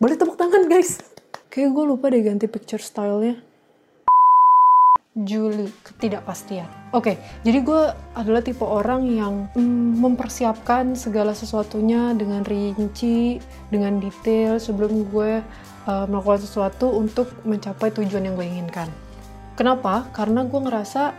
boleh tepuk tangan guys kayak gue lupa deh ganti picture stylenya Juli ketidakpastian. Oke, jadi gue adalah tipe orang yang mm, mempersiapkan segala sesuatunya dengan rinci, dengan detail sebelum gue uh, melakukan sesuatu untuk mencapai tujuan yang gue inginkan. Kenapa? Karena gue ngerasa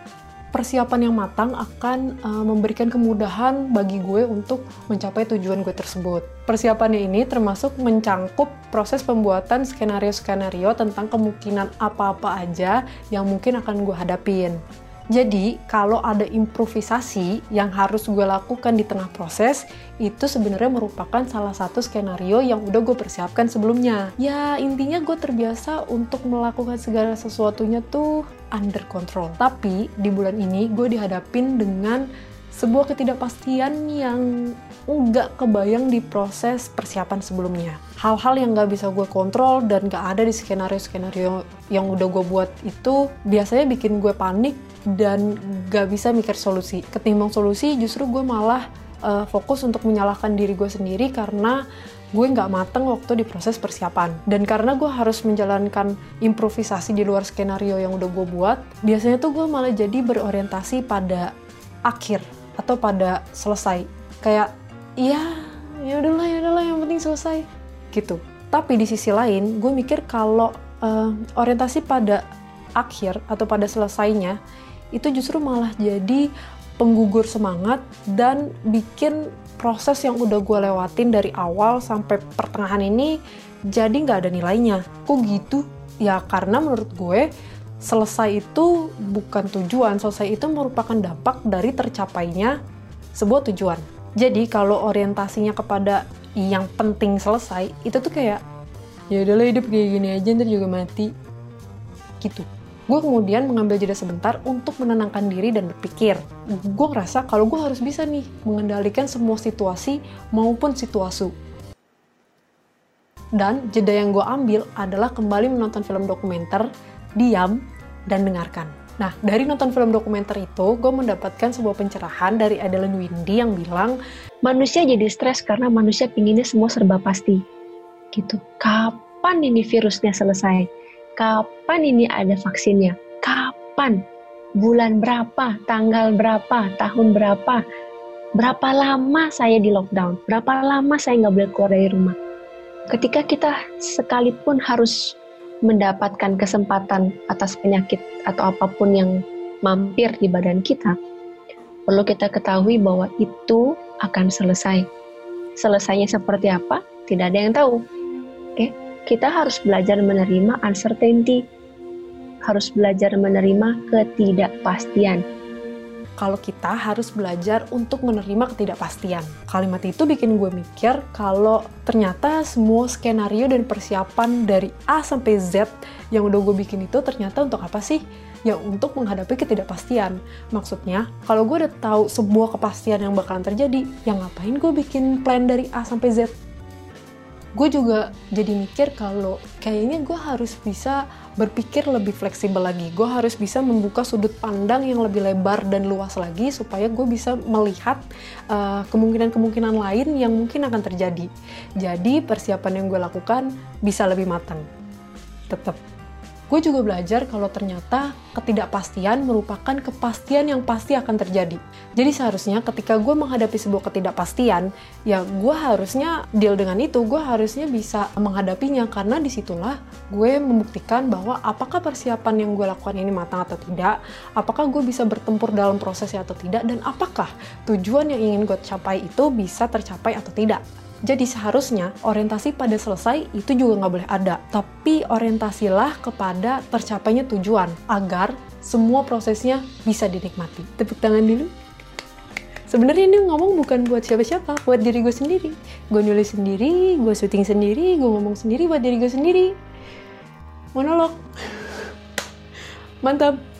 persiapan yang matang akan uh, memberikan kemudahan bagi gue untuk mencapai tujuan gue tersebut. Persiapannya ini termasuk mencangkup proses pembuatan skenario-skenario tentang kemungkinan apa-apa aja yang mungkin akan gue hadapin. Jadi, kalau ada improvisasi yang harus gue lakukan di tengah proses, itu sebenarnya merupakan salah satu skenario yang udah gue persiapkan sebelumnya. Ya, intinya gue terbiasa untuk melakukan segala sesuatunya tuh under control. Tapi, di bulan ini gue dihadapin dengan sebuah ketidakpastian yang nggak kebayang di proses persiapan sebelumnya. Hal-hal yang nggak bisa gue kontrol dan nggak ada di skenario-skenario yang udah gue buat itu biasanya bikin gue panik dan gak bisa mikir solusi. Ketimbang solusi, justru gue malah uh, fokus untuk menyalahkan diri gue sendiri karena gue nggak mateng waktu di proses persiapan. Dan karena gue harus menjalankan improvisasi di luar skenario yang udah gue buat, biasanya tuh gue malah jadi berorientasi pada akhir atau pada selesai. Kayak, ya, ya udahlah, ya udahlah, yang penting selesai, gitu. Tapi di sisi lain, gue mikir kalau uh, orientasi pada akhir atau pada selesainya itu justru malah jadi penggugur semangat dan bikin proses yang udah gue lewatin dari awal sampai pertengahan ini jadi nggak ada nilainya. Kok gitu? Ya karena menurut gue selesai itu bukan tujuan, selesai itu merupakan dampak dari tercapainya sebuah tujuan. Jadi kalau orientasinya kepada yang penting selesai, itu tuh kayak ya udahlah hidup kayak gini aja ntar juga mati. Gitu gue kemudian mengambil jeda sebentar untuk menenangkan diri dan berpikir. Gue ngerasa kalau gue harus bisa nih mengendalikan semua situasi maupun situasi. Dan jeda yang gue ambil adalah kembali menonton film dokumenter, diam, dan dengarkan. Nah, dari nonton film dokumenter itu, gue mendapatkan sebuah pencerahan dari Adeline Windy yang bilang, Manusia jadi stres karena manusia pinginnya semua serba pasti. Gitu. Kapan ini virusnya selesai? Kapan ini ada vaksinnya? Kapan? Bulan berapa? Tanggal berapa? Tahun berapa? Berapa lama saya di lockdown? Berapa lama saya nggak boleh keluar dari rumah? Ketika kita sekalipun harus mendapatkan kesempatan atas penyakit atau apa pun yang mampir di badan kita, perlu kita ketahui bahwa itu akan selesai. Selesainya seperti apa? Tidak ada yang tahu. Oke, kita harus belajar menerima uncertainty, harus belajar menerima ketidakpastian. Kalau kita harus belajar untuk menerima ketidakpastian. Kalimat itu bikin gue mikir kalau ternyata semua skenario dan persiapan dari A sampai Z yang udah gue bikin itu ternyata untuk apa sih? Ya untuk menghadapi ketidakpastian. Maksudnya, kalau gue udah tahu sebuah kepastian yang bakalan terjadi, yang ngapain gue bikin plan dari A sampai Z? Gue juga jadi mikir kalau kayaknya gue harus bisa berpikir lebih fleksibel lagi. Gue harus bisa membuka sudut pandang yang lebih lebar dan luas lagi supaya gue bisa melihat kemungkinan kemungkinan-kemungkinan lain yang mungkin akan terjadi. Jadi persiapan yang gue lakukan bisa lebih matang. Tetap gue juga belajar kalau ternyata ketidakpastian merupakan kepastian yang pasti akan terjadi. Jadi seharusnya ketika gue menghadapi sebuah ketidakpastian, ya gue harusnya deal dengan itu, gue harusnya bisa menghadapinya karena di situlah gue membuktikan bahwa apakah persiapan yang gue lakukan ini matang atau tidak, apakah gue bisa bertempur dalam prosesnya atau tidak, dan apakah tujuan yang ingin gue capai itu bisa tercapai atau tidak. Jadi seharusnya orientasi pada selesai itu juga nggak boleh ada, tapi orientasilah kepada tercapainya tujuan agar semua prosesnya bisa dinikmati. Tepuk tangan dulu. Sebenarnya ini ngomong bukan buat siapa-siapa, buat diri gue sendiri. Gue nulis sendiri, gue syuting sendiri, gue ngomong sendiri buat diri gue sendiri. Monolog. Mantap.